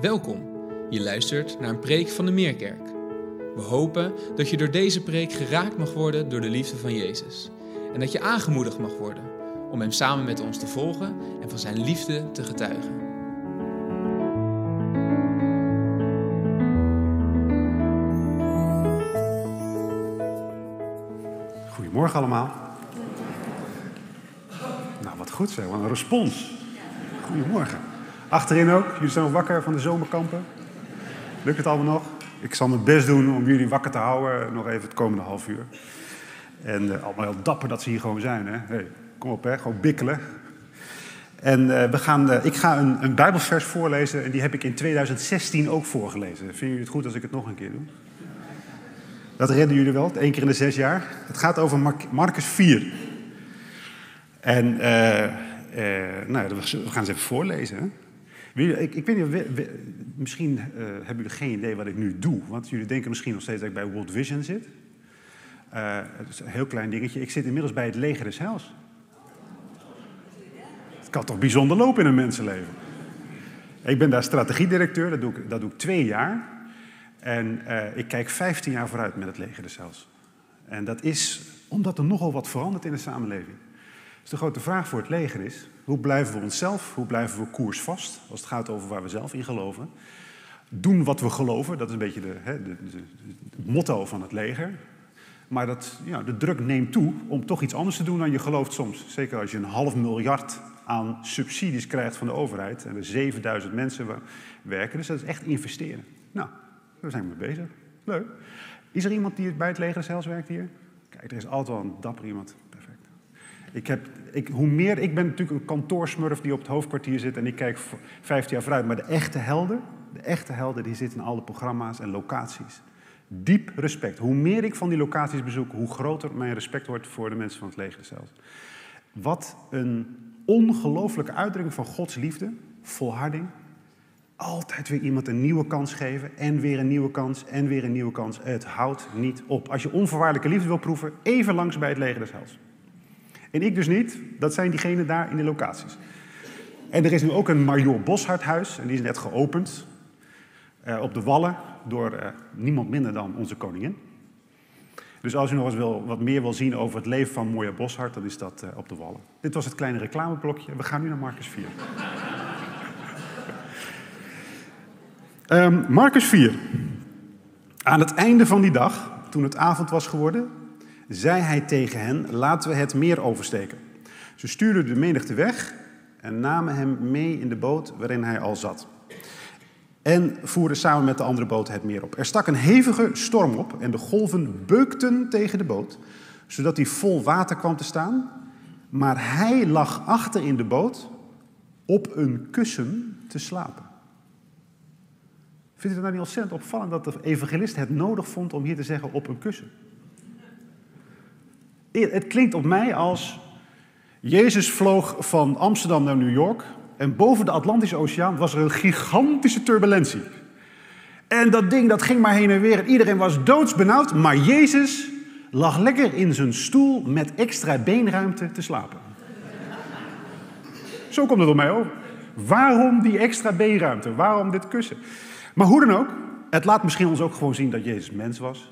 Welkom. Je luistert naar een preek van de Meerkerk. We hopen dat je door deze preek geraakt mag worden door de liefde van Jezus. En dat je aangemoedigd mag worden om Hem samen met ons te volgen en van Zijn liefde te getuigen. Goedemorgen allemaal. Nou, wat goed zeg, wat een respons. Goedemorgen. Achterin ook, jullie zijn nog wakker van de zomerkampen. Lukt het allemaal nog? Ik zal mijn best doen om jullie wakker te houden, nog even het komende half uur. En eh, allemaal heel dapper dat ze hier gewoon zijn. Hè? Hey, kom op, hè? gewoon bikkelen. En eh, we gaan, eh, ik ga een, een Bijbelvers voorlezen en die heb ik in 2016 ook voorgelezen. Vinden jullie het goed als ik het nog een keer doe? Dat redden jullie wel, één keer in de zes jaar. Het gaat over Marcus 4. En nou, we gaan eens even voorlezen. hè. Ik, ik weet niet, misschien eh, hebben jullie geen idee wat ik nu doe. Want jullie denken misschien nog steeds dat ik bij World Vision zit. Eh, het is een heel klein dingetje. Ik zit inmiddels bij het leger des Heils. Het kan toch bijzonder lopen in een mensenleven. Ik ben daar strategiedirecteur, dat doe ik, dat doe ik twee jaar. En eh, ik kijk 15 jaar vooruit met het leger des Heils. En dat is omdat er nogal wat verandert in de samenleving. Dus de grote vraag voor het leger is, hoe blijven we onszelf, hoe blijven we koersvast, als het gaat over waar we zelf in geloven. Doen wat we geloven, dat is een beetje de, hè, het motto van het leger. Maar dat, ja, de druk neemt toe om toch iets anders te doen dan je gelooft soms. Zeker als je een half miljard aan subsidies krijgt van de overheid en er 7000 mensen werken. Dus dat is echt investeren. Nou, daar zijn we mee bezig. Leuk. Is er iemand die bij het leger zelfs werkt hier? Kijk, er is altijd wel een dapper iemand. Ik heb, ik, hoe meer, ik ben natuurlijk een kantoorsmurf die op het hoofdkwartier zit en ik kijk v- 15 jaar vooruit. Maar de echte helden, de echte helden, die zitten in alle programma's en locaties. Diep respect. Hoe meer ik van die locaties bezoek, hoe groter mijn respect wordt voor de mensen van het leger zelfs. Wat een ongelooflijke uitdrukking van Gods liefde, volharding. Altijd weer iemand een nieuwe kans geven en weer een nieuwe kans en weer een nieuwe kans. Het houdt niet op. Als je onvoorwaardelijke liefde wil proeven, even langs bij het leger des Heils. En ik dus niet, dat zijn diegenen daar in de locaties. En er is nu ook een Major Bosharthuis en die is net geopend eh, op de Wallen door eh, niemand minder dan onze koningin. Dus als u nog eens wil, wat meer wil zien over het leven van Moja Boshart, dan is dat eh, op de Wallen. Dit was het kleine reclameblokje. We gaan nu naar Marcus 4. Ehm, Marcus 4. Aan het einde van die dag, toen het avond was geworden, zei hij tegen hen: Laten we het meer oversteken. Ze stuurden de menigte weg en namen hem mee in de boot waarin hij al zat. En voerden samen met de andere boot het meer op. Er stak een hevige storm op en de golven beukten tegen de boot, zodat hij vol water kwam te staan. Maar hij lag achter in de boot op een kussen te slapen. Vindt u het nou niet ontzettend opvallend dat de evangelist het nodig vond om hier te zeggen op een kussen? Het klinkt op mij als Jezus vloog van Amsterdam naar New York en boven de Atlantische Oceaan was er een gigantische turbulentie. En dat ding dat ging maar heen en weer en iedereen was doodsbenauwd, maar Jezus lag lekker in zijn stoel met extra beenruimte te slapen. Zo komt het op mij over. Waarom die extra beenruimte? Waarom dit kussen? Maar hoe dan ook, het laat misschien ons ook gewoon zien dat Jezus mens was.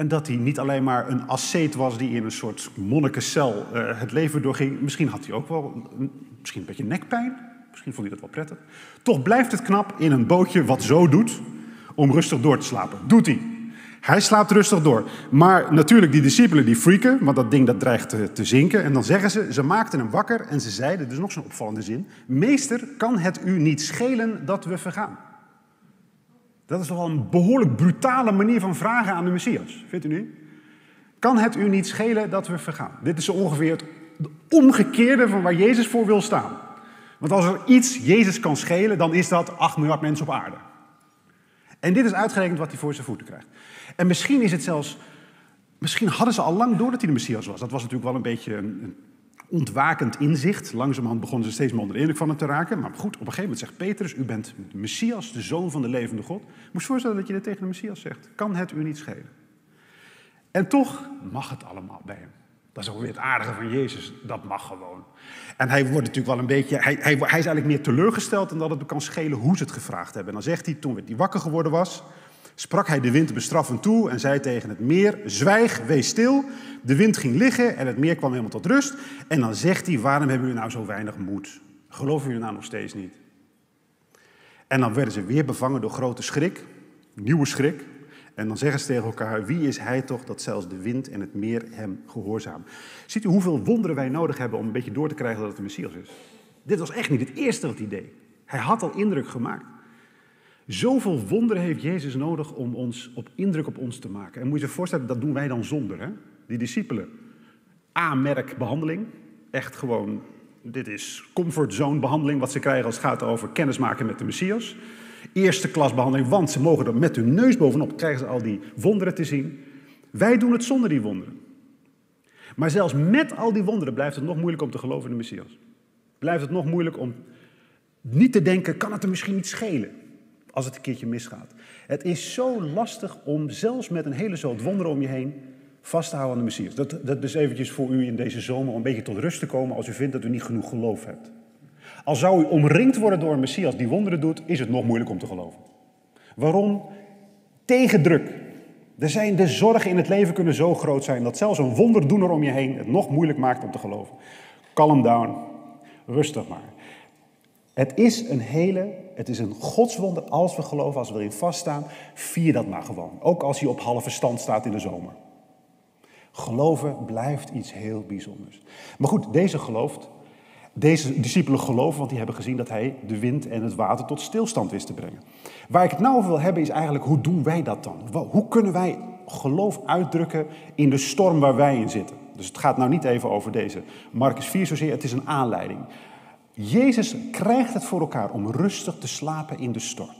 En dat hij niet alleen maar een asceet was die in een soort monnikencel eh, het leven doorging. Misschien had hij ook wel een, misschien een beetje nekpijn. Misschien vond hij dat wel prettig. Toch blijft het knap in een bootje wat zo doet om rustig door te slapen. Doet hij. Hij slaapt rustig door. Maar natuurlijk, die discipelen die freaken, want dat ding dat dreigt te, te zinken. En dan zeggen ze, ze maakten hem wakker en ze zeiden, dus nog zo'n opvallende zin. Meester, kan het u niet schelen dat we vergaan? Dat is toch wel een behoorlijk brutale manier van vragen aan de Messias, vindt u niet? Kan het u niet schelen dat we vergaan? Dit is ongeveer het omgekeerde van waar Jezus voor wil staan. Want als er iets Jezus kan schelen, dan is dat 8 miljard mensen op aarde. En dit is uitgerekend wat hij voor zijn voeten krijgt. En misschien is het zelfs, misschien hadden ze al lang door dat hij de Messias was. Dat was natuurlijk wel een beetje een ontwakend inzicht. Langzamerhand begonnen ze steeds meer onder van hem te raken. Maar goed, op een gegeven moment zegt Petrus, u bent de Messias, de zoon van de levende God. Moest voorstellen dat je dit tegen de Messias zegt. Kan het u niet schelen? En toch mag het allemaal bij hem. Dat is ook weer het aardige van Jezus. Dat mag gewoon. En hij wordt natuurlijk wel een beetje. Hij, hij, hij is eigenlijk meer teleurgesteld dan dat het kan schelen hoe ze het gevraagd hebben. En dan zegt hij: Toen hij wakker geworden was, sprak hij de wind bestraffend toe en zei tegen het meer: Zwijg, wees stil. De wind ging liggen en het meer kwam helemaal tot rust. En dan zegt hij: Waarom hebben jullie nou zo weinig moed? Geloven jullie nou nog steeds niet? En dan werden ze weer bevangen door grote schrik, nieuwe schrik. En dan zeggen ze tegen elkaar: Wie is hij toch dat zelfs de wind en het meer hem gehoorzamen? Ziet u hoeveel wonderen wij nodig hebben om een beetje door te krijgen dat het de Messias is? Dit was echt niet het eerste wat hij deed. Hij had al indruk gemaakt. Zoveel wonderen heeft Jezus nodig om ons op indruk op ons te maken. En moet je je voorstellen, dat doen wij dan zonder. Hè? Die discipelen. A-merk behandeling. Echt gewoon, dit is comfortzone behandeling wat ze krijgen als het gaat over kennismaken met de Messias. Eerste klas behandeling, want ze mogen er met hun neus bovenop, krijgen ze al die wonderen te zien. Wij doen het zonder die wonderen. Maar zelfs met al die wonderen blijft het nog moeilijk om te geloven in de Messias. Blijft het nog moeilijk om niet te denken, kan het er misschien niet schelen? Als het een keertje misgaat. Het is zo lastig om zelfs met een hele soort wonderen om je heen vast te houden aan de Messias. Dat, dat is eventjes voor u in deze zomer om een beetje tot rust te komen als u vindt dat u niet genoeg geloof hebt. Als zou u omringd worden door een Messias die wonderen doet, is het nog moeilijk om te geloven. Waarom? Tegendruk. Er zijn de zorgen in het leven kunnen zo groot zijn dat zelfs een wonderdoener om je heen het nog moeilijk maakt om te geloven. Calm down. Rustig maar. Het is een hele, het is een godswonder als we geloven, als we erin vaststaan. Vier dat maar gewoon. Ook als je op halve stand staat in de zomer. Geloven blijft iets heel bijzonders. Maar goed, deze gelooft. Deze discipelen geloven, want die hebben gezien dat hij de wind en het water tot stilstand wist te brengen. Waar ik het nou over wil hebben is eigenlijk, hoe doen wij dat dan? Hoe kunnen wij geloof uitdrukken in de storm waar wij in zitten? Dus het gaat nou niet even over deze Marcus 4 zozeer, het is een aanleiding. Jezus krijgt het voor elkaar om rustig te slapen in de storm.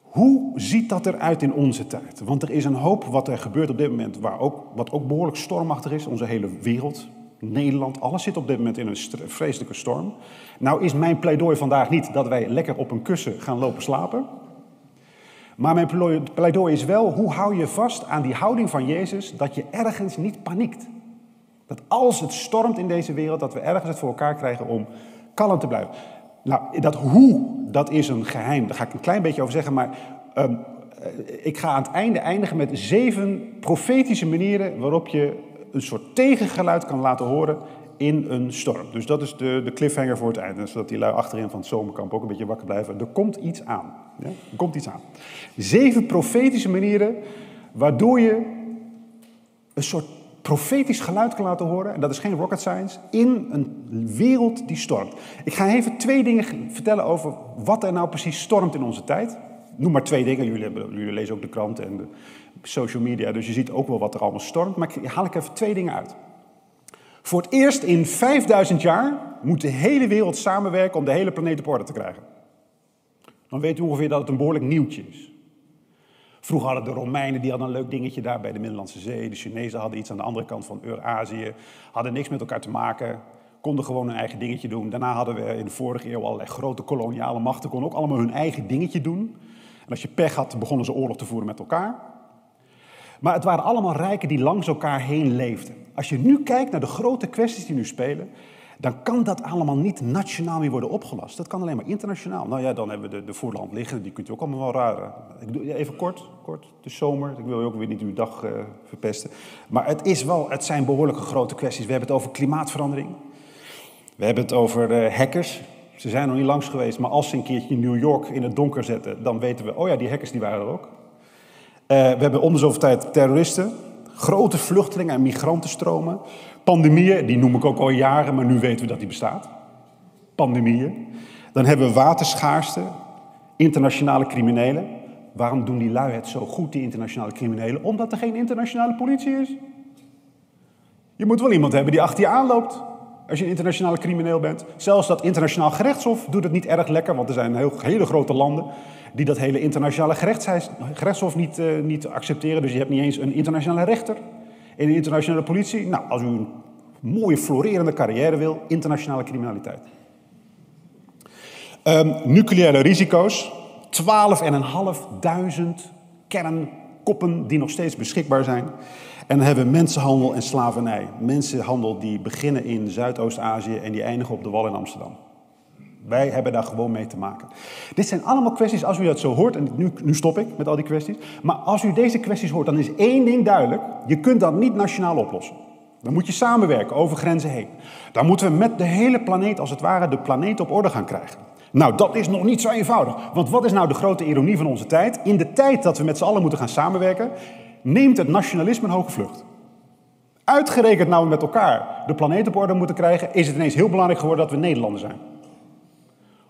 Hoe ziet dat eruit in onze tijd? Want er is een hoop wat er gebeurt op dit moment, waar ook, wat ook behoorlijk stormachtig is. Onze hele wereld, Nederland, alles zit op dit moment in een vreselijke storm. Nou is mijn pleidooi vandaag niet dat wij lekker op een kussen gaan lopen slapen. Maar mijn pleidooi is wel, hoe hou je vast aan die houding van Jezus dat je ergens niet paniekt? Dat als het stormt in deze wereld, dat we ergens het voor elkaar krijgen om kalm te blijven. Nou, dat hoe, dat is een geheim. Daar ga ik een klein beetje over zeggen, maar um, ik ga aan het einde eindigen met zeven profetische manieren waarop je een soort tegengeluid kan laten horen in een storm. Dus dat is de, de cliffhanger voor het einde, zodat die lui achterin van het zomerkamp ook een beetje wakker blijven. Er komt iets aan. Ja? Komt iets aan. Zeven profetische manieren waardoor je een soort profetisch geluid kan laten horen, en dat is geen rocket science, in een wereld die stormt. Ik ga even twee dingen vertellen over wat er nou precies stormt in onze tijd. Noem maar twee dingen, jullie, jullie lezen ook de krant en de social media, dus je ziet ook wel wat er allemaal stormt, maar ik haal ik even twee dingen uit. Voor het eerst in 5000 jaar moet de hele wereld samenwerken om de hele planeet op orde te krijgen. Dan weet u ongeveer dat het een behoorlijk nieuwtje is. Vroeger hadden de Romeinen die hadden een leuk dingetje daar bij de Middellandse Zee. De Chinezen hadden iets aan de andere kant van Eurazië. Hadden niks met elkaar te maken. Konden gewoon hun eigen dingetje doen. Daarna hadden we in de vorige eeuw allerlei grote koloniale machten. Konden ook allemaal hun eigen dingetje doen. En als je pech had, begonnen ze oorlog te voeren met elkaar. Maar het waren allemaal rijken die langs elkaar heen leefden. Als je nu kijkt naar de grote kwesties die nu spelen, dan kan dat allemaal niet nationaal meer worden opgelost. Dat kan alleen maar internationaal. Nou ja, dan hebben we de, de liggen, die kunt u ook allemaal wel raren. Ik doe even kort, kort, de zomer, ik wil je ook weer niet uw dag uh, verpesten. Maar het, is wel, het zijn behoorlijke grote kwesties. We hebben het over klimaatverandering. We hebben het over uh, hackers. Ze zijn nog niet langs geweest, maar als ze een keertje New York in het donker zetten, dan weten we, oh ja, die hackers die waren er ook. Uh, we hebben om de zoveel tijd terroristen, grote vluchtelingen en migrantenstromen. Pandemieën, die noem ik ook al jaren, maar nu weten we dat die bestaat. Pandemieën. Dan hebben we waterschaarste, internationale criminelen. Waarom doen die lui het zo goed, die internationale criminelen? Omdat er geen internationale politie is. Je moet wel iemand hebben die achter je aanloopt als je een internationale crimineel bent. Zelfs dat internationaal gerechtshof doet het niet erg lekker, want er zijn heel, hele grote landen die dat hele internationale gerechtshof niet, uh, niet accepteren. Dus je hebt niet eens een internationale rechter in de internationale politie. Nou, als u een mooie florerende carrière wil, internationale criminaliteit. Um, nucleaire risico's. 12.500 kernkoppen die nog steeds beschikbaar zijn. En dan hebben we mensenhandel en slavernij. Mensenhandel die beginnen in Zuidoost-Azië en die eindigen op de Wal in Amsterdam. Wij hebben daar gewoon mee te maken. Dit zijn allemaal kwesties, als u dat zo hoort, en nu, nu stop ik met al die kwesties. Maar als u deze kwesties hoort, dan is één ding duidelijk. Je kunt dat niet nationaal oplossen. Dan moet je samenwerken over grenzen heen. Dan moeten we met de hele planeet, als het ware, de planeet op orde gaan krijgen. Nou, dat is nog niet zo eenvoudig. Want wat is nou de grote ironie van onze tijd? In de tijd dat we met z'n allen moeten gaan samenwerken, neemt het nationalisme een hoge vlucht. Uitgerekend nou we met elkaar de planeet op orde moeten krijgen, is het ineens heel belangrijk geworden dat we Nederlanders zijn.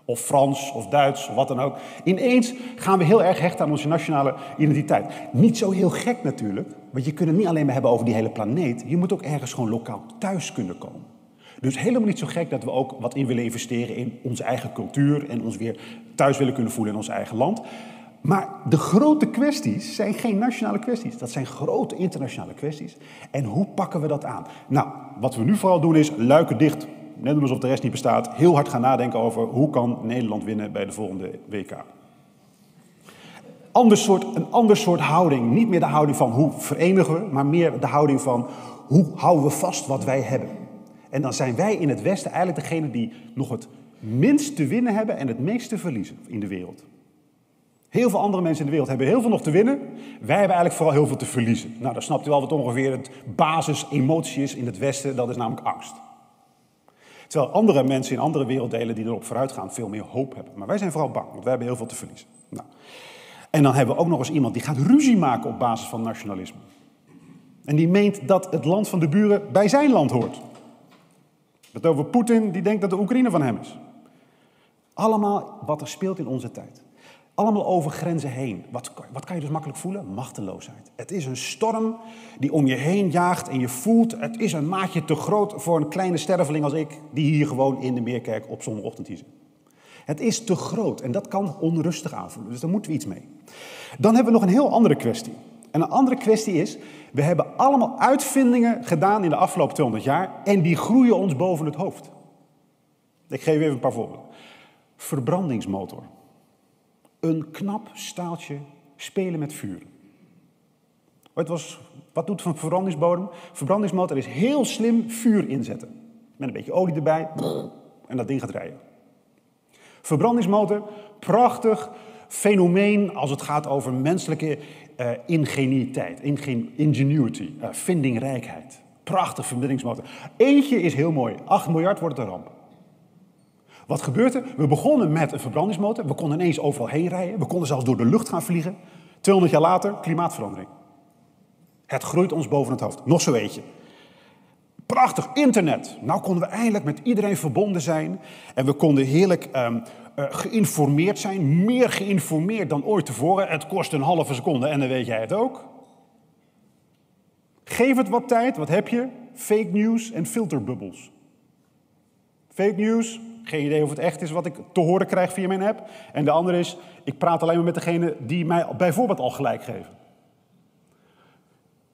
Of Frans, of Duits, of wat dan ook. Ineens gaan we heel erg hechten aan onze nationale identiteit. Niet zo heel gek natuurlijk, want je kunt het niet alleen maar hebben over die hele planeet. Je moet ook ergens gewoon lokaal thuis kunnen komen. Dus helemaal niet zo gek dat we ook wat in willen investeren in onze eigen cultuur en ons weer thuis willen kunnen voelen in ons eigen land. Maar de grote kwesties zijn geen nationale kwesties. Dat zijn grote internationale kwesties. En hoe pakken we dat aan? Nou, wat we nu vooral doen is luiken dicht. Net alsof de rest niet bestaat. Heel hard gaan nadenken over hoe kan Nederland winnen bij de volgende WK. Ander soort, een ander soort houding. Niet meer de houding van hoe verenigen we, maar meer de houding van hoe houden we vast wat wij hebben. En dan zijn wij in het Westen eigenlijk degene die nog het minst te winnen hebben en het meest te verliezen in de wereld. Heel veel andere mensen in de wereld hebben heel veel nog te winnen. Wij hebben eigenlijk vooral heel veel te verliezen. Nou, dan snapt u wel wat ongeveer het basis-emotie is in het Westen. Dat is namelijk angst. Terwijl andere mensen in andere werelddelen die erop vooruit gaan veel meer hoop hebben. Maar wij zijn vooral bang, want wij hebben heel veel te verliezen. Nou. En dan hebben we ook nog eens iemand die gaat ruzie maken op basis van nationalisme. En die meent dat het land van de buren bij zijn land hoort. Het over Poetin, die denkt dat de Oekraïne van hem is. Allemaal wat er speelt in onze tijd. Allemaal over grenzen heen. Wat, wat kan je dus makkelijk voelen? Machteloosheid. Het is een storm die om je heen jaagt en je voelt, het is een maatje te groot voor een kleine sterveling als ik, die hier gewoon in de Meerkerk op zondagochtend zit. Het is te groot en dat kan onrustig aanvoelen, dus daar moeten we iets mee. Dan hebben we nog een heel andere kwestie. En een andere kwestie is, we hebben allemaal uitvindingen gedaan in de afgelopen 200 jaar en die groeien ons boven het hoofd. Ik geef even een paar voorbeelden. Verbrandingsmotor. Een knap staaltje spelen met vuur. Wat, was, wat doet een verbrandingsbodem? Verbrandingsmotor is heel slim vuur inzetten. Met een beetje olie erbij en dat ding gaat rijden. Verbrandingsmotor, prachtig fenomeen als het gaat over menselijke uh, ingenuity, uh, vindingrijkheid. Prachtig verbindingsmotor. Eentje is heel mooi. 8 miljard wordt het een ramp. Wat gebeurt er? We begonnen met een verbrandingsmotor. We konden ineens overal heen rijden. We konden zelfs door de lucht gaan vliegen. 200 jaar later, klimaatverandering. Het groeit ons boven het hoofd. Nog zo eentje. Prachtig, internet. Nou konden we eindelijk met iedereen verbonden zijn. En we konden heerlijk um, uh, geïnformeerd zijn. Meer geïnformeerd dan ooit tevoren. Het kost een halve seconde en dan weet jij het ook. Geef het wat tijd, wat heb je? Fake news en filterbubbels. Fake news, geen idee of het echt is wat ik te horen krijg via mijn app. En de andere is, ik praat alleen maar met degene die mij bijvoorbeeld al gelijk geven.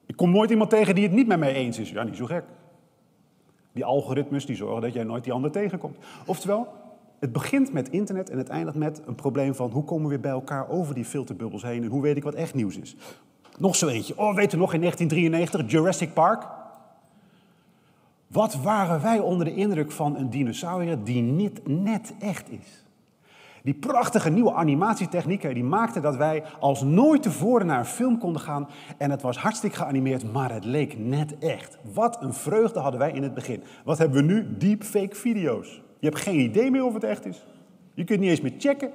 Ik kom nooit iemand tegen die het niet met mij eens is. Ja, niet zo gek. Die algoritmes die zorgen dat jij nooit die ander tegenkomt. Oftewel, het begint met internet en het eindigt met een probleem van hoe komen we weer bij elkaar over die filterbubbels heen en hoe weet ik wat echt nieuws is. Nog zo eentje. Oh, weet u nog in 1993, Jurassic Park? Wat waren wij onder de indruk van een dinosaurier die niet net echt is? Die prachtige nieuwe animatietechnieken die maakten dat wij als nooit tevoren naar een film konden gaan en het was hartstikke geanimeerd, maar het leek net echt. Wat een vreugde hadden wij in het begin. Wat hebben we nu? Deepfake video's. Je hebt geen idee meer of het echt is. Je kunt niet eens meer checken.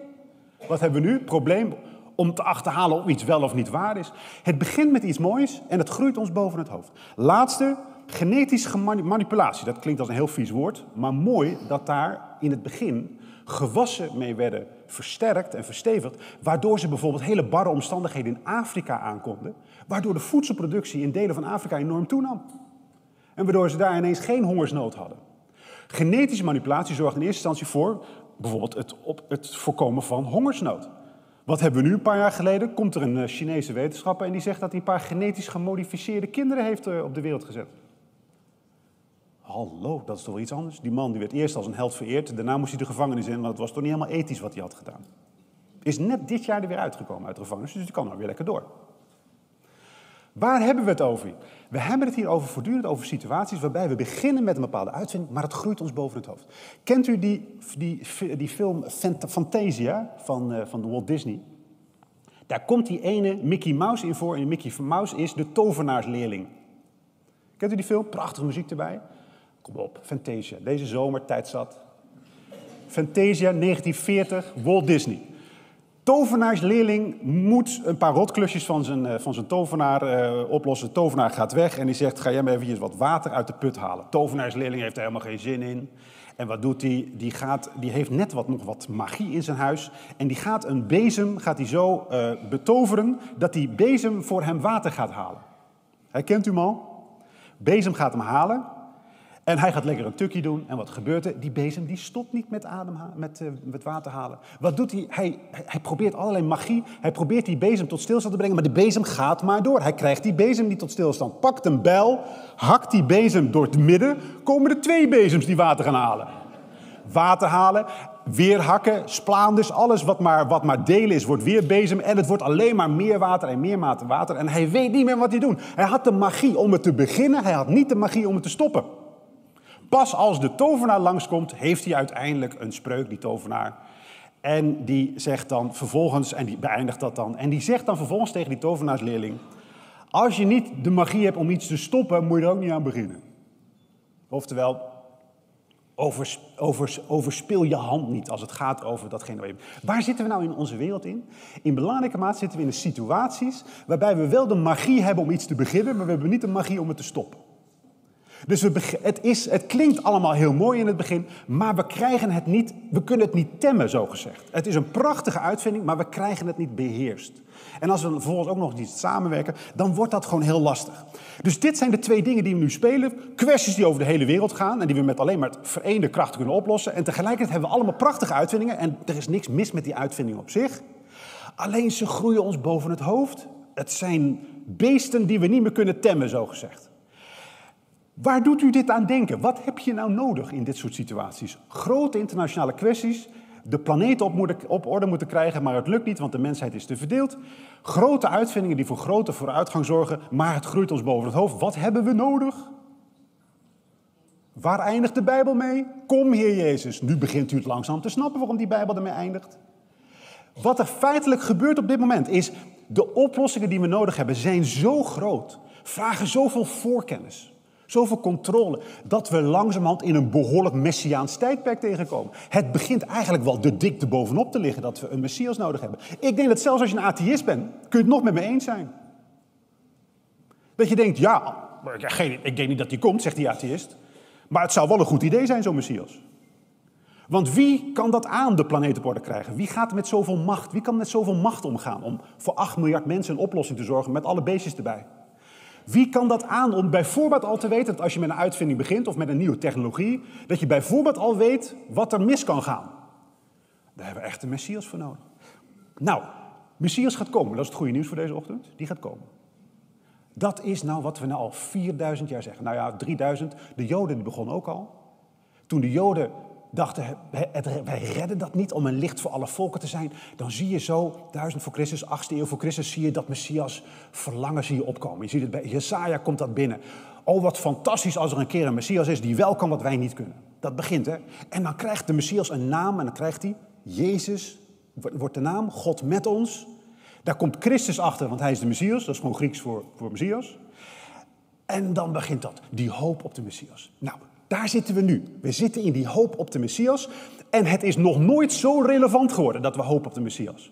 Wat hebben we nu? Probleem om te achterhalen of iets wel of niet waar is. Het begint met iets moois en het groeit ons boven het hoofd. Laatste, genetische manipulatie. Dat klinkt als een heel vies woord, maar mooi dat daar in het begin gewassen mee werden versterkt en verstevigd, waardoor ze bijvoorbeeld hele barre omstandigheden in Afrika aankonden, waardoor de voedselproductie in delen van Afrika enorm toenam. En waardoor ze daar ineens geen hongersnood hadden. Genetische manipulatie zorgt in eerste instantie voor bijvoorbeeld het, op het voorkomen van hongersnood. Wat hebben we nu een paar jaar geleden? Komt er een eh, Chinese wetenschapper en die zegt dat hij een paar genetisch gemodificeerde kinderen heeft eh, op de wereld gezet. Hallo, dat is toch wel iets anders? Die man die werd eerst als een held vereerd, daarna moest hij de gevangenis in, want het was toch niet helemaal ethisch wat hij had gedaan. Is net dit jaar er weer uitgekomen uit de gevangenis, dus die kan nou weer lekker door. Waar hebben we het over? We hebben het hier over voortdurend over situaties waarbij we beginnen met een bepaalde uitvinding, maar het groeit ons boven het hoofd. Kent u die, die, die film Fantasia van, uh, van Walt Disney? Daar komt die ene Mickey Mouse in voor en Mickey Mouse is de tovenaarsleerling. Kent u die film? Prachtige muziek erbij. Kom op, Fantasia. Deze zomer, tijd zat. Fantasia, 1940, Walt Disney. Tovenaarsleerling moet een paar rotklusjes van zijn, eh, van zijn tovenaar uh, oplossen. tovenaar gaat weg en die zegt, ga jij maar even wat water uit de put halen. Tovenaarsleerling heeft er helemaal geen zin in. En wat doet hij? Die, gaat, die heeft net wat, nog wat magie in zijn huis. En die gaat een bezem gaat hij zo uh, betoveren dat die bezem voor hem water gaat halen. Herkent u hem al? Bezem gaat hem halen. En hij gaat lekker een tukkie doen. En wat gebeurt er? Die bezem die stopt niet met, adem, met, uh, water halen. Wat doet hij? hij? Hij probeert allerlei magie. Hij probeert die bezem tot stilstand te brengen. Maar de bezem gaat maar door. Hij krijgt die bezem niet tot stilstand. Pakt een bijl. Hakt die bezem door het midden. Komen er twee bezems die water gaan halen. Water halen. Weer hakken. Splaanders. Alles wat maar, wat maar delen is, wordt weer bezem. En het wordt alleen maar meer water en meer water. En hij weet niet meer wat hij doet. Hij had de magie om het te beginnen. Hij had niet de magie om het te stoppen. Pas als de tovenaar langskomt, heeft hij uiteindelijk een spreuk, die tovenaar. En die zegt dan vervolgens, en die beëindigt dat dan, en die zegt dan vervolgens tegen die tovenaarsleerling: Als je niet de magie hebt om iets te stoppen, moet je er ook niet aan beginnen. Oftewel, overs, je hand niet als het gaat over datgene waar je. Waar zitten we nou in onze wereld in? In belangrijke mate zitten we in de situaties waarbij we wel de magie hebben om iets te beginnen, maar we hebben niet de magie om het te stoppen. Dus we, het, is, het klinkt allemaal heel mooi in het begin, maar we krijgen het niet, we kunnen het niet temmen, zo gezegd. Het is een prachtige uitvinding, maar we krijgen het niet beheerst. En als we vervolgens ook nog niet samenwerken, dan wordt dat gewoon heel lastig. Dus dit zijn de twee dingen die we nu spelen. Kwesties die over de hele wereld gaan en die we met alleen maar vereende kracht kunnen oplossen. En tegelijkertijd hebben we allemaal prachtige uitvindingen en er is niks mis met die uitvindingen op zich. Alleen ze groeien ons boven het hoofd. Het zijn beesten die we niet meer kunnen temmen, zo gezegd. Waar doet u dit aan denken? Wat heb je nou nodig in dit soort situaties? Grote internationale kwesties, de planeet op, op, orde moeten krijgen, maar het lukt niet, want de mensheid is te verdeeld. Grote uitvindingen die voor grote vooruitgang zorgen, maar het groeit ons boven het hoofd. Wat hebben we nodig? Waar eindigt de Bijbel mee? Kom, Heer Jezus. Nu begint u het langzaam te snappen waarom die Bijbel ermee eindigt. Wat er feitelijk gebeurt op dit moment is, de oplossingen die we nodig hebben zijn zo groot, vragen zoveel voorkennis. Zoveel controle, dat we langzamerhand in een behoorlijk messiaans tijdperk tegenkomen. Het begint eigenlijk wel de dikte bovenop te liggen dat we een messias nodig hebben. Ik denk dat zelfs als je een atheïst bent, kun je het nog met me eens zijn. Dat je denkt, ja, ik denk niet dat die komt, zegt die atheïst. Maar het zou wel een goed idee zijn, zo'n messias. Want wie kan dat aan de planeet op orde krijgen? Wie gaat met zoveel macht? Wie kan met zoveel macht omgaan om voor 8 miljard mensen een oplossing te zorgen met alle beestjes erbij? Wie kan dat aan om bijvoorbeeld al te weten dat als je met een uitvinding begint of met een nieuwe technologie, dat je bijvoorbeeld al weet wat er mis kan gaan? Daar hebben we echt een Messias voor nodig. Nou, Messias gaat komen. Dat is het goede nieuws voor deze ochtend. Die gaat komen. Dat is nou wat we nou al 4000 jaar zeggen. Nou ja, 3000. De Joden die begonnen ook al. Toen de Joden wij redden dat niet om een licht voor alle volken te zijn. Dan zie je zo, duizend voor Christus, achtste eeuw voor Christus, zie je dat Messias verlangen zie je opkomen. Je ziet het bij Jesaja komt dat binnen. Oh, wat fantastisch als er een keer een Messias is die wel kan wat wij niet kunnen. Dat begint, hè. En dan krijgt de Messias een naam en dan krijgt hij Jezus, wordt de naam, God met ons. Daar komt Christus achter, want hij is de Messias. Dat is gewoon Grieks voor, voor Messias. En dan begint dat, die hoop op de Messias. Nou, daar zitten we nu. We zitten in die hoop op de Messias. En het is nog nooit zo relevant geworden dat we hopen op de Messias.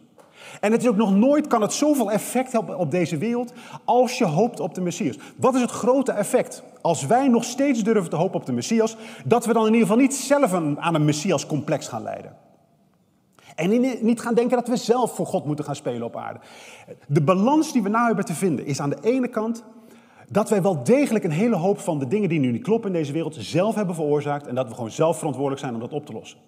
En het is ook nog nooit, kan het zoveel effect hebben op deze wereld als je hoopt op de Messias. Wat is het grote effect als wij nog steeds durven te hopen op de Messias, dat we dan in ieder geval niet zelf aan een Messias-complex gaan leiden? En niet gaan denken dat we zelf voor God moeten gaan spelen op aarde. De balans die we nou hebben te vinden is aan de ene kant dat wij wel degelijk een hele hoop van de dingen die nu niet kloppen in deze wereld zelf hebben veroorzaakt en dat we gewoon zelf verantwoordelijk zijn om dat op te lossen.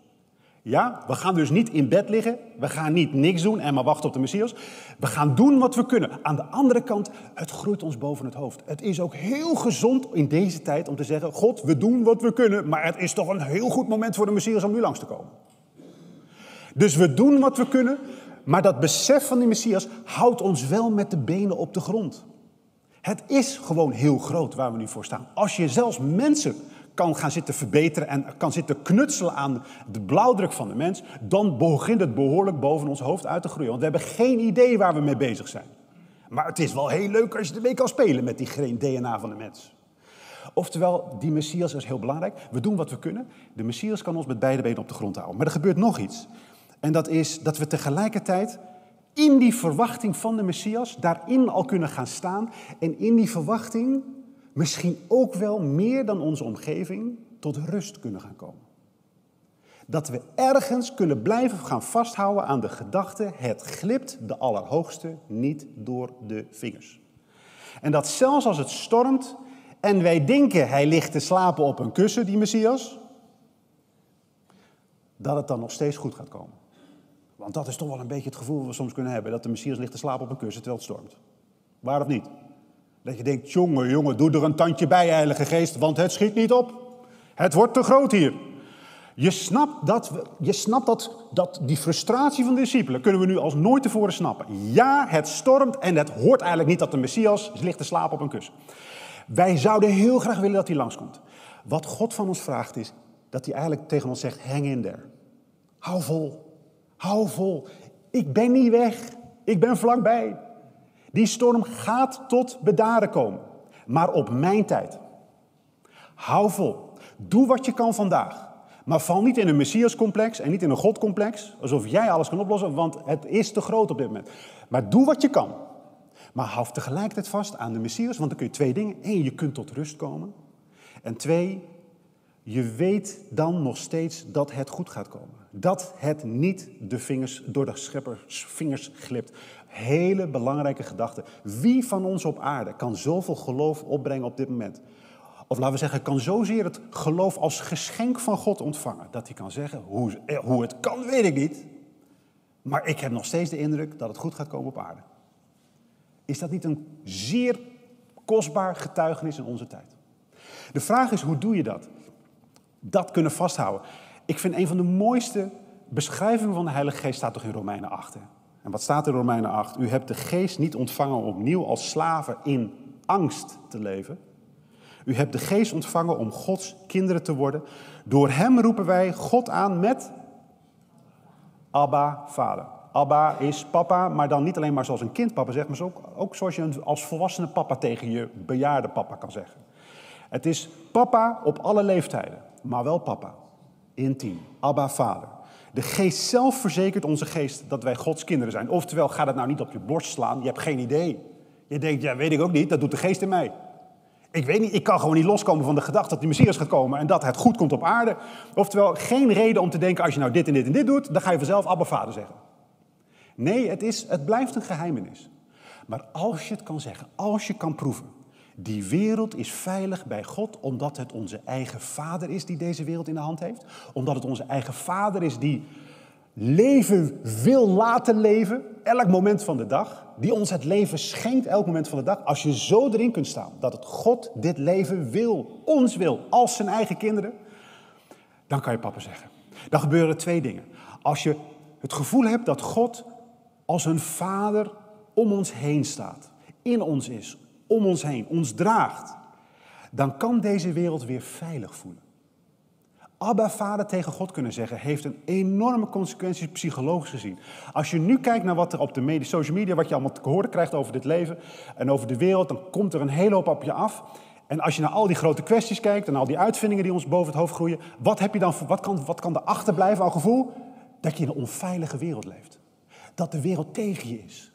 Ja, we gaan dus niet in bed liggen, we gaan niet niks doen en maar wachten op de Messias. We gaan doen wat we kunnen. Aan de andere kant, het groeit ons boven het hoofd. Het is ook heel gezond in deze tijd om te zeggen, God, we doen wat we kunnen, maar het is toch een heel goed moment voor de Messias om nu langs te komen. Dus we doen wat we kunnen, maar dat besef van die Messias houdt ons wel met de benen op de grond. Het is gewoon heel groot waar we nu voor staan. Als je zelfs mensen kan gaan zitten verbeteren en kan zitten knutselen aan de blauwdruk van de mens, dan begint het behoorlijk boven ons hoofd uit te groeien. Want we hebben geen idee waar we mee bezig zijn. Maar het is wel heel leuk als je ermee kan spelen met die DNA van de mens. Oftewel, die Messias is heel belangrijk. We doen wat we kunnen. De Messias kan ons met beide benen op de grond houden. Maar er gebeurt nog iets. En dat is dat we tegelijkertijd in die verwachting van de Messias daarin al kunnen gaan staan. En in die verwachting misschien ook wel meer dan onze omgeving tot rust kunnen gaan komen. Dat we ergens kunnen blijven gaan vasthouden aan de gedachte: het glipt de Allerhoogste niet door de vingers. En dat zelfs als het stormt en wij denken hij ligt te slapen op een kussen, die Messias, dat het dan nog steeds goed gaat komen. Want dat is toch wel een beetje het gevoel dat we soms kunnen hebben: dat de Messias ligt te slapen op een kussen terwijl het stormt. Waar of niet? Dat je denkt, jongen, jongen, doe er een tandje bij, Heilige Geest, want het schiet niet op. Het wordt te groot hier. Je snapt, dat, je snapt dat, dat die frustratie van de discipelen kunnen we nu als nooit tevoren snappen. Ja, het stormt en het hoort eigenlijk niet dat de Messias ligt te slapen op een kussen. Wij zouden heel graag willen dat hij langskomt. Wat God van ons vraagt is dat hij eigenlijk tegen ons zegt, hang in there. Hou vol, hou vol. Ik ben niet weg, ik ben vlakbij. Die storm gaat tot bedaren komen, maar op mijn tijd. Hou vol. Doe wat je kan vandaag. Maar val niet in een Messias-complex en niet in een God-complex, alsof jij alles kan oplossen, want het is te groot op dit moment. Maar doe wat je kan. Maar hou tegelijkertijd vast aan de Messias, want dan kun je twee dingen. Eén, je kunt tot rust komen. En twee, je weet dan nog steeds dat het goed gaat komen. Dat het niet de vingers, door de scheppers vingers glipt. Hele belangrijke gedachte. Wie van ons op aarde kan zoveel geloof opbrengen op dit moment? Of laten we zeggen, kan zozeer het geloof als geschenk van God ontvangen. Dat hij kan zeggen, hoe, eh, hoe het kan weet ik niet. Maar ik heb nog steeds de indruk dat het goed gaat komen op aarde. Is dat niet een zeer kostbaar getuigenis in onze tijd? De vraag is, hoe doe je dat? Dat kunnen vasthouden. Ik vind een van de mooiste beschrijvingen van de Heilige Geest staat toch in Romeinen 8. Hè? En wat staat in Romeinen 8? U hebt de geest niet ontvangen om opnieuw als slaven in angst te leven. U hebt de geest ontvangen om Gods kinderen te worden. Door hem roepen wij God aan met Abba, vader. Abba is papa, maar dan niet alleen maar zoals een kind papa zegt, maar ook, ook zoals je als volwassene papa tegen je bejaarde papa kan zeggen. Het is papa op alle leeftijden, maar wel papa. Intiem. Abba, vader. De geest zelf verzekert onze geest dat wij Gods kinderen zijn. Oftewel, ga dat nou niet op je borst slaan, je hebt geen idee. Je denkt, ja, weet ik ook niet, dat doet de geest in mij. Ik weet niet, ik kan gewoon niet loskomen van de gedachte dat die Messias gaat komen en dat het goed komt op aarde. Oftewel, geen reden om te denken, als je nou dit en dit en dit doet, dan ga je vanzelf Abba Vader zeggen. Nee, het, is, het blijft een geheimenis. Maar als je het kan zeggen, als je kan proeven, die wereld is veilig bij God omdat het onze eigen Vader is die deze wereld in de hand heeft. Omdat het onze eigen Vader is die leven wil laten leven, elk moment van de dag. Die ons het leven schenkt, elk moment van de dag. Als je zo erin kunt staan dat het God dit leven wil, ons wil, als zijn eigen kinderen, dan kan je papa zeggen. Dan gebeuren twee dingen. Als je het gevoel hebt dat God als een vader om ons heen staat, in ons is, om ons heen, ons draagt, dan kan deze wereld weer veilig voelen. Abba vader tegen God kunnen zeggen, heeft een enorme consequentie psychologisch gezien. Als je nu kijkt naar wat er op de social media, wat je allemaal te horen krijgt over dit leven en over de wereld, dan komt er een hele hoop op je af. En als je naar al die grote kwesties kijkt en al die uitvindingen die ons boven het hoofd groeien, wat, heb je dan, wat, kan, wat kan er achterblijven aan gevoel? Dat je in een onveilige wereld leeft. Dat de wereld tegen je is.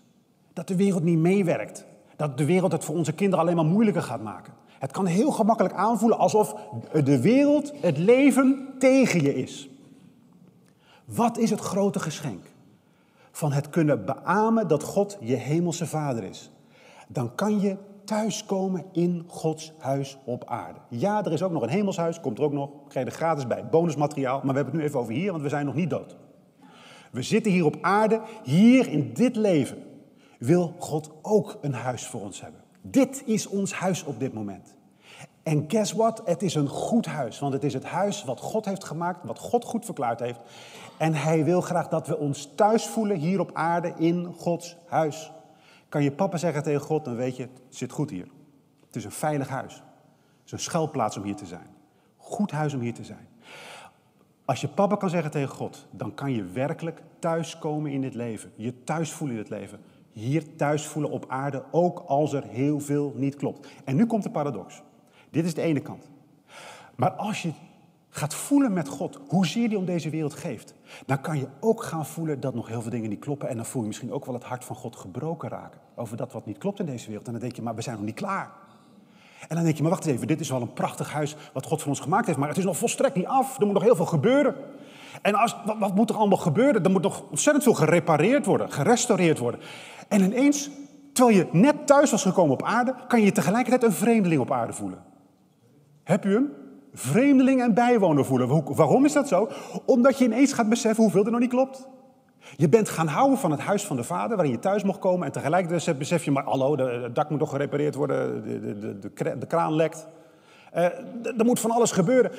Dat de wereld niet meewerkt. Dat de wereld het voor onze kinderen alleen maar moeilijker gaat maken. Het kan heel gemakkelijk aanvoelen alsof de wereld, het leven tegen je is. Wat is het grote geschenk? Van het kunnen beamen dat God je hemelse vader is. Dan kan je thuiskomen in Gods huis op aarde. Ja, er is ook nog een hemelshuis, komt er ook nog, krijg je er gratis bij, bonusmateriaal. Maar we hebben het nu even over hier, want we zijn nog niet dood. We zitten hier op aarde, hier in dit leven wil God ook een huis voor ons hebben. Dit is ons huis op dit moment. En guess what? Het is een goed huis, want het is het huis wat God heeft gemaakt, wat God goed verklaard heeft. En Hij wil graag dat we ons thuis voelen hier op aarde in Gods huis. Kan je papa zeggen tegen God, dan weet je, het zit goed hier. Het is een veilig huis. Het is een schuilplaats om hier te zijn. Goed huis om hier te zijn. Als je papa kan zeggen tegen God, dan kan je werkelijk thuiskomen in dit leven. Je thuis voelen in het leven. Hier thuis voelen op aarde, ook als er heel veel niet klopt. En nu komt de paradox. Dit is de ene kant. Maar als je gaat voelen met God, hoezeer die om deze wereld geeft, dan kan je ook gaan voelen dat nog heel veel dingen niet kloppen. En dan voel je misschien ook wel het hart van God gebroken raken over dat wat niet klopt in deze wereld. En dan denk je, maar we zijn nog niet klaar. En dan denk je, maar wacht even, dit is wel een prachtig huis wat God voor ons gemaakt heeft, maar het is nog volstrekt niet af. Er moet nog heel veel gebeuren. En als, wat, wat moet er allemaal gebeuren? Er moet nog ontzettend veel gerepareerd worden, gerestaureerd worden. En ineens, terwijl je net thuis was gekomen op aarde, kan je tegelijkertijd een vreemdeling op aarde voelen. Heb je hem? Vreemdeling en bijwoner voelen. Waarom is dat zo? Omdat je ineens gaat beseffen hoeveel er nog niet klopt. Je bent gaan houden van het huis van de vader, waarin je thuis mocht komen. En tegelijkertijd besef je, maar hallo, het dak moet toch gerepareerd worden, de, de, de, de kraan lekt. Uh, er moet van alles gebeuren.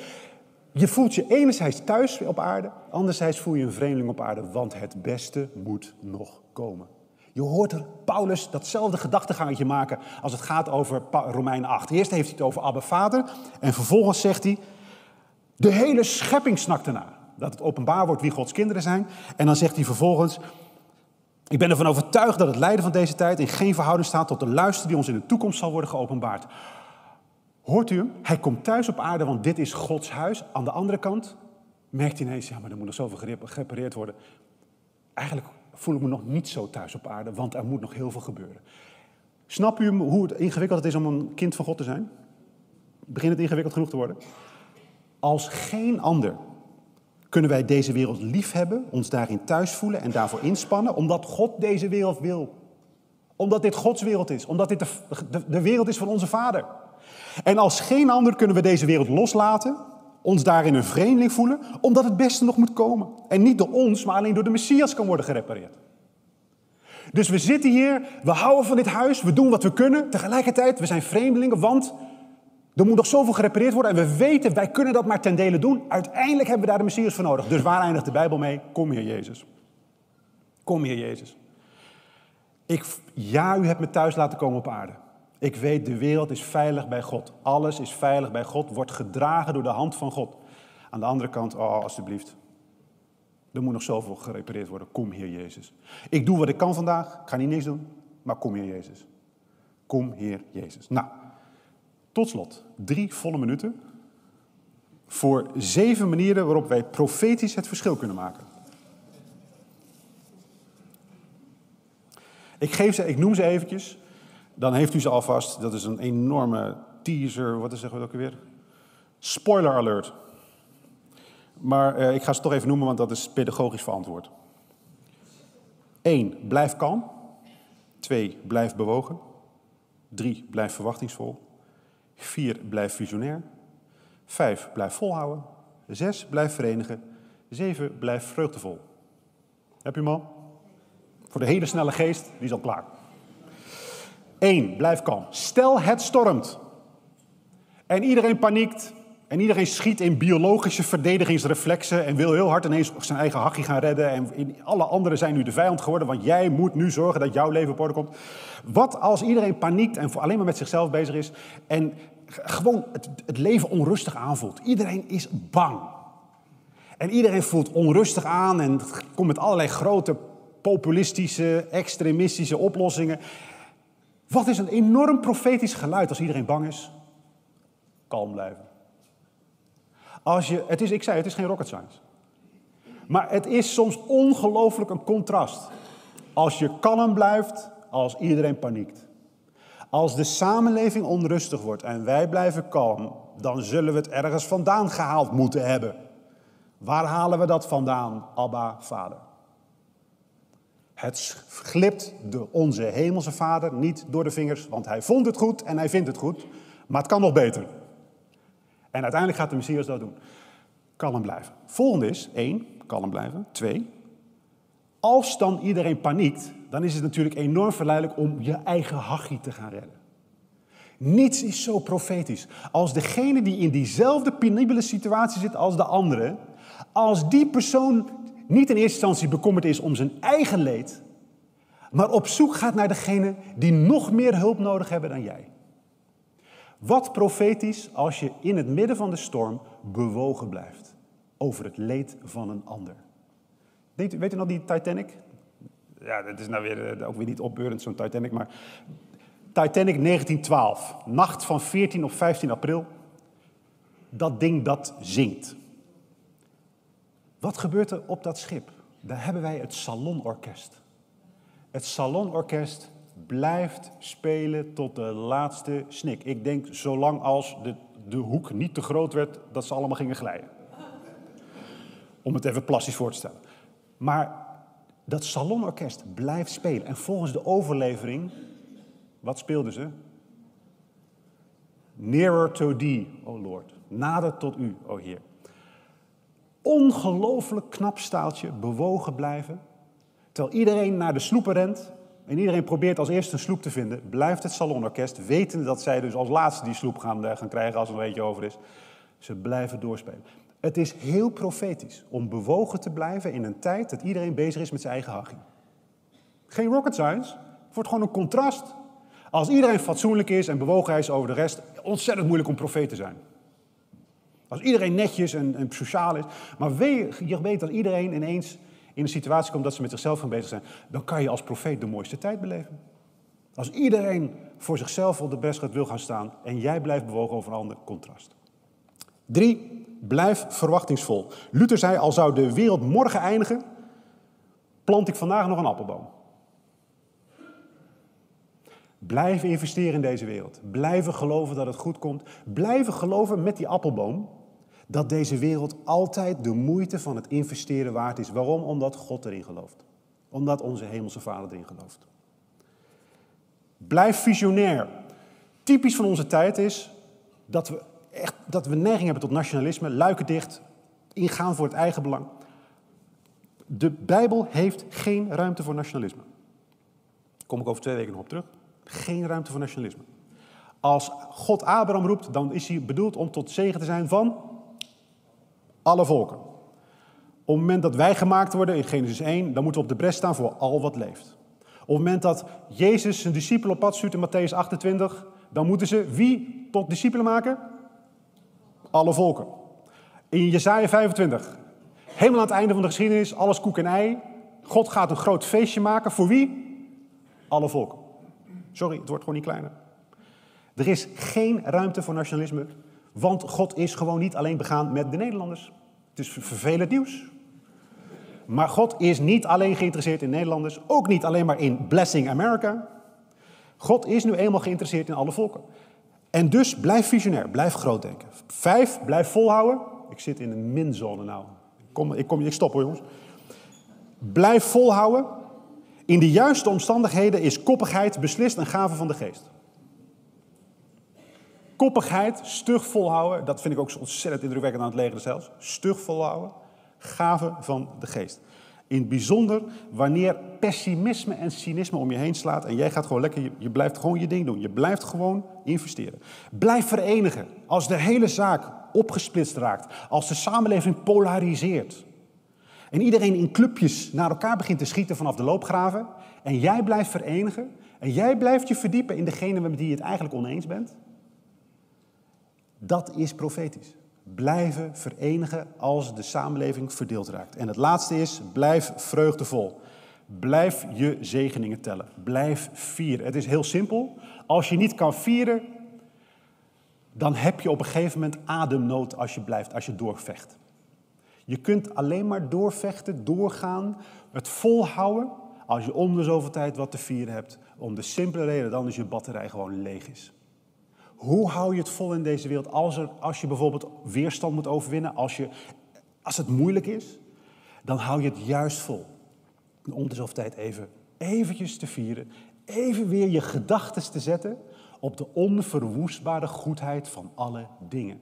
Je voelt je enerzijds thuis op aarde, anderzijds voel je een vreemdeling op aarde, want het beste moet nog komen. Je hoort Paulus datzelfde gedachtengangetje maken als het gaat over Romein 8. Eerst heeft hij het over Abba Vader en vervolgens zegt hij, de hele schepping snakt ernaar. Dat het openbaar wordt wie Gods kinderen zijn. En dan zegt hij vervolgens, ik ben ervan overtuigd dat het lijden van deze tijd in geen verhouding staat tot de luister die ons in de toekomst zal worden geopenbaard. Hoort u hem? Hij komt thuis op aarde, want dit is Gods huis. Aan de andere kant merkt hij ineens, ja, maar er moet nog zoveel gerepareerd worden. Eigenlijk voel ik me nog niet zo thuis op aarde, want er moet nog heel veel gebeuren. Snap u hoe het ingewikkeld het is om een kind van God te zijn? Begint het ingewikkeld genoeg te worden? Als geen ander kunnen wij deze wereld lief hebben, ons daarin thuis voelen en daarvoor inspannen, omdat God deze wereld wil. Omdat dit Gods wereld is, omdat dit de, wereld is van onze Vader. En als geen ander kunnen we deze wereld loslaten, ons daarin een vreemdeling voelen, omdat het beste nog moet komen. En niet door ons, maar alleen door de Messias kan worden gerepareerd. Dus we zitten hier, we houden van dit huis, we doen wat we kunnen. Tegelijkertijd, we zijn vreemdelingen, want er moet nog zoveel gerepareerd worden. En we weten, wij kunnen dat maar ten dele doen. Uiteindelijk hebben we daar de Messias voor nodig. Dus waar eindigt de Bijbel mee? Kom hier, Jezus. Kom hier, Jezus. Ik, ja, u hebt me thuis laten komen op aarde. Ik weet, de wereld is veilig bij God. Alles is veilig bij God, wordt gedragen door de hand van God. Aan de andere kant, oh, alstublieft. Er moet nog zoveel gerepareerd worden. Kom, Heer Jezus. Ik doe wat ik kan vandaag. Ik ga niet niks doen. Maar kom, Heer Jezus. Kom, Heer Jezus. Nou, tot slot. Drie volle minuten. Voor zeven manieren waarop wij profetisch het verschil kunnen maken. Ik, geef ze, ik noem ze eventjes. Dan heeft u ze alvast. Dat is een enorme teaser. Wat is het ook weer? Spoiler alert. Maar eh, ik ga ze toch even noemen, want dat is pedagogisch verantwoord. 1. Blijf kalm. 2. Blijf bewogen. 3. Blijf verwachtingsvol. 4. Blijf visionair. 5. Blijf volhouden. 6. Blijf verenigen. 7. Blijf vreugdevol. Heb je hem al? Voor de hele snelle geest, die is al klaar. 1. Blijf kalm. Stel het stormt. En iedereen paniekt. En iedereen schiet in biologische verdedigingsreflexen en wil heel hard ineens zijn eigen hachje gaan redden. En alle anderen zijn nu de vijand geworden, want jij moet nu zorgen dat jouw leven op orde komt. Wat als iedereen paniekt en alleen maar met zichzelf bezig is en gewoon het, het leven onrustig aanvoelt? Iedereen is bang. En iedereen voelt onrustig aan en komt met allerlei grote populistische, extremistische oplossingen. Wat is een enorm profetisch geluid als iedereen bang is? Kalm blijven. Als je, het is, ik zei, het is geen rocket science. Maar het is soms ongelooflijk een contrast. Als je kalm blijft, als iedereen paniekt. Als de samenleving onrustig wordt en wij blijven kalm, dan zullen we het ergens vandaan gehaald moeten hebben. Waar halen we dat vandaan, Abba, Vader? Het glipt de onze hemelse Vader niet door de vingers, want hij vond het goed en hij vindt het goed, maar het kan nog beter. En uiteindelijk gaat de Messias dat doen. Kalm blijven. Volgende is, één, kalm blijven. Twee, als dan iedereen paniekt, dan is het natuurlijk enorm verleidelijk om je eigen hachie te gaan redden. Niets is zo profetisch als degene die in diezelfde penibele situatie zit als de andere, als die persoon niet in eerste instantie bekommerd is om zijn eigen leed, maar op zoek gaat naar degene die nog meer hulp nodig hebben dan jij. Wat profetisch als je in het midden van de storm bewogen blijft over het leed van een ander. Weet u, nog die Titanic? Ja, dat is nou weer, eh, ook weer niet opbeurend, zo'n Titanic, maar Titanic 1912, nacht van 14 of 15 april. Dat ding dat zinkt. Wat gebeurt er op dat schip? Daar hebben wij het salonorkest. Het salonorkest blijft spelen tot de laatste snik. Ik denk zolang als de, de hoek niet te groot werd dat ze allemaal gingen glijden. Om het even plastisch voor te stellen. Maar dat salonorkest blijft spelen. En volgens de overlevering, wat speelden ze? Nearer to thee, o Lord. Nader tot u, o Heer. Ongelooflijk knap staaltje, bewogen blijven. Terwijl iedereen naar de sloepen rent en iedereen probeert als eerste een sloep te vinden, blijft het salonorkest, wetende dat zij dus als laatste die sloep gaan, eh, gaan krijgen als er een beetje over is. Ze blijven doorspelen. Het is heel profetisch om bewogen te blijven in een tijd dat iedereen bezig is met zijn eigen haching. Geen rocket science, het wordt gewoon een contrast. Als iedereen fatsoenlijk is en bewogen is over de rest, ontzettend moeilijk om profeet te zijn. Als iedereen netjes en, en sociaal is, maar je weet dat iedereen ineens in een situatie komt dat ze met zichzelf gaan bezig zijn, dan kan je als profeet de mooiste tijd beleven. Als iedereen voor zichzelf op de best wil gaan staan en jij blijft bewogen over een contrast. Drie, blijf verwachtingsvol. Luther zei, al zou de wereld morgen eindigen, plant ik vandaag nog een appelboom. Blijven investeren in deze wereld. Blijven geloven dat het goed komt. Blijven geloven met die appelboom dat deze wereld altijd de moeite van het investeren waard is. Waarom? Omdat God erin gelooft. Omdat onze hemelse Vader erin gelooft. Blijf visionair. Typisch van onze tijd is dat we echt dat we neiging hebben tot nationalisme, luiken dicht, ingaan voor het eigen belang. De Bijbel heeft geen ruimte voor nationalisme. Daar kom ik over twee weken nog op terug. Geen ruimte voor nationalisme. Als God Abraham roept, dan is hij bedoeld om tot zegen te zijn van alle volken. Op het moment dat wij gemaakt worden in Genesis 1, dan moeten we op de bres staan voor al wat leeft. Op het moment dat Jezus zijn discipelen op pad stuurt in Matthäus 28, dan moeten ze wie tot discipelen maken? Alle volken. In Jesaja 25, helemaal aan het einde van de geschiedenis, alles koek en ei. God gaat een groot feestje maken voor wie? Alle volken. Sorry, het wordt gewoon niet kleiner. Er is geen ruimte voor nationalisme want God is gewoon niet alleen begaan met de Nederlanders. Het is vervelend nieuws. Maar God is niet alleen geïnteresseerd in Nederlanders, ook niet alleen maar in Blessing America. God is nu eenmaal geïnteresseerd in alle volken. En dus blijf visionair, blijf groot denken. Vijf, blijf volhouden. Ik zit in een minzone nou. Ik, kom, ik, kom, ik stop hoor jongens. Blijf volhouden. In de juiste omstandigheden is koppigheid beslist een gave van de geest. Koppigheid, stug volhouden, dat vind ik ook zo ontzettend indrukwekkend aan het leger zelfs. Stug volhouden, gave van de geest. In het bijzonder wanneer pessimisme en cynisme om je heen slaat en jij gaat gewoon lekker, je, blijft gewoon je ding doen. Je blijft gewoon investeren. Blijf verenigen. Als de hele zaak opgesplitst raakt, als de samenleving polariseert en iedereen in clubjes naar elkaar begint te schieten vanaf de loopgraven en jij blijft verenigen en jij blijft je verdiepen in degene met wie je het eigenlijk oneens bent, dat is profetisch. Blijven verenigen als de samenleving verdeeld raakt. En het laatste is, blijf vreugdevol. Blijf je zegeningen tellen. Blijf vieren. Het is heel simpel. Als je niet kan vieren, dan heb je op een gegeven moment ademnood als je blijft, als je doorvecht. Je kunt alleen maar doorvechten, doorgaan, het volhouden als je om de zoveel tijd wat te vieren hebt. Om de simpele reden dan is je batterij gewoon leeg is. Hoe hou je het vol in deze wereld als, er, als je bijvoorbeeld weerstand moet overwinnen, als, je, als het moeilijk is? Dan hou je het juist vol. Om de zoveel tijd even eventjes te vieren, even weer je gedachten te zetten op de onverwoestbare goedheid van alle dingen.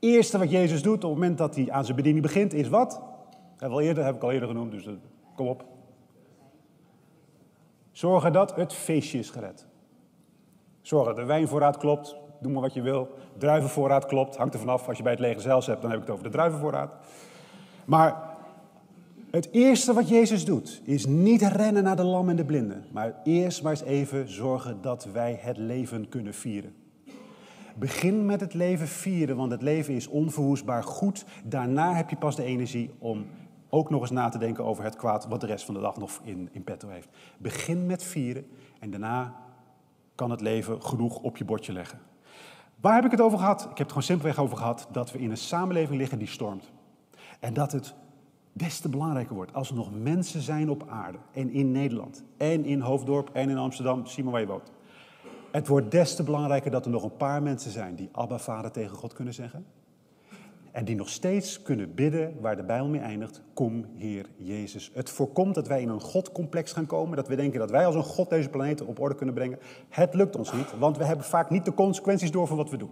Eerste wat Jezus doet op het moment dat hij aan zijn bediening begint, is wat? Heb, eerder, heb ik al eerder genoemd, dus eh, kom op. Zorgen dat het feestje is gered. Zorgen dat de wijnvoorraad klopt, doe maar wat je wil. Druivenvoorraad klopt, hangt er vanaf. Als je bij het leger zelfs hebt, dan heb ik het over de druivenvoorraad. Maar het eerste wat Jezus doet, is niet rennen naar de lam en de blinden. Maar eerst maar eens even zorgen dat wij het leven kunnen vieren. Begin met het leven vieren, want het leven is onverwoestbaar goed. Daarna heb je pas de energie om ook nog eens na te denken over het kwaad wat de rest van de dag nog in, in petto heeft. Begin met vieren en daarna kan het leven genoeg op je bordje leggen. Waar heb ik het over gehad? Ik heb het gewoon simpelweg over gehad dat we in een samenleving liggen die stormt. En dat het des te belangrijker wordt als er nog mensen zijn op aarde en in Nederland en in Hoofddorp en in Amsterdam, zie maar waar je woont. Het wordt des te belangrijker dat er nog een paar mensen zijn die Abba Vader tegen God kunnen zeggen. En die nog steeds kunnen bidden waar de Bijbel mee eindigt. Kom, Heer Jezus. Het voorkomt dat wij in een Godcomplex gaan komen. Dat we denken dat wij als een God deze planeet op orde kunnen brengen. Het lukt ons niet, want we hebben vaak niet de consequenties door van wat we doen.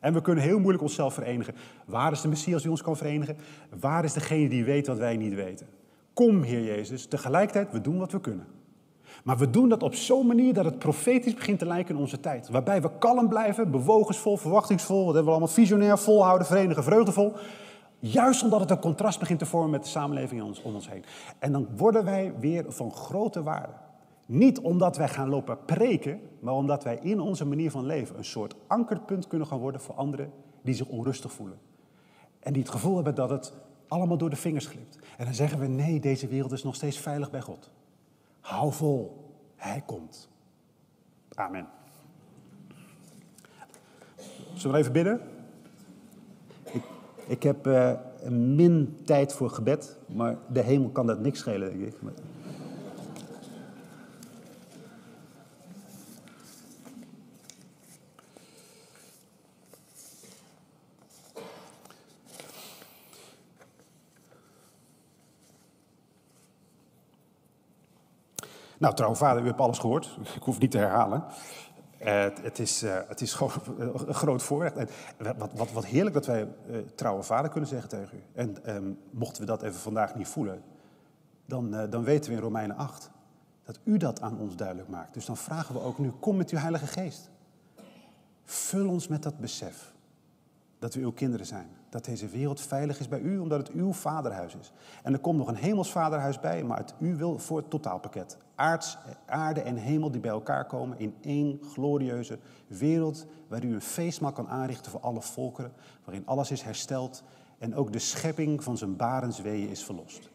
En we kunnen heel moeilijk onszelf verenigen. Waar is de Messias die ons kan verenigen? Waar is degene die weet wat wij niet weten? Kom, Heer Jezus. Tegelijkertijd, we doen wat we kunnen. Maar we doen dat op zo'n manier dat het profetisch begint te lijken in onze tijd. Waarbij we kalm blijven, bewogensvol, verwachtingsvol, wat hebben we allemaal visionair, volhouden, verenigen, vreugdevol. Juist omdat het een contrast begint te vormen met de samenleving om ons heen. En dan worden wij weer van grote waarde. Niet omdat wij gaan lopen preken, maar omdat wij in onze manier van leven een soort ankerpunt kunnen gaan worden voor anderen die zich onrustig voelen. En die het gevoel hebben dat het allemaal door de vingers glipt. En dan zeggen we: nee, deze wereld is nog steeds veilig bij God. Hou vol, Hij komt. Amen. Zullen we even bidden? Ik, ik heb uh, min tijd voor gebed, maar de hemel kan dat niks schelen, denk ik. Nou, trouw vader, u hebt alles gehoord. Ik hoef niet te herhalen. Uh, het, is, uh, het is gewoon een groot voorrecht. En wat, wat, wat heerlijk dat wij uh, trouwe vader kunnen zeggen tegen u. En um, mochten we dat even vandaag niet voelen, dan, dan weten we in Romeinen 8 dat u dat aan ons duidelijk maakt. Dus dan vragen we ook nu, kom met uw Heilige Geest. Vul ons met dat besef dat we uw kinderen zijn. Dat deze wereld veilig is bij u, omdat het uw vaderhuis is. En er komt nog een hemels vaderhuis bij, maar het u wil voor het totaalpakket. Aards, aarde en hemel die bij elkaar komen in één glorieuze wereld, waar u een feestmaal kan aanrichten voor alle volkeren, waarin alles is hersteld en ook de schepping van zijn barensweeën is verlost.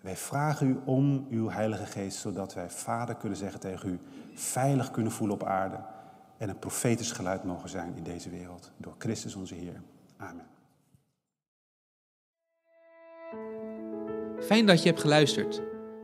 Wij vragen u om uw Heilige Geest, zodat wij Vader kunnen zeggen tegen u, veilig kunnen voelen op aarde en een profetisch geluid mogen zijn in deze wereld. Door Christus onze Heer. Amen. Fijn dat je hebt geluisterd.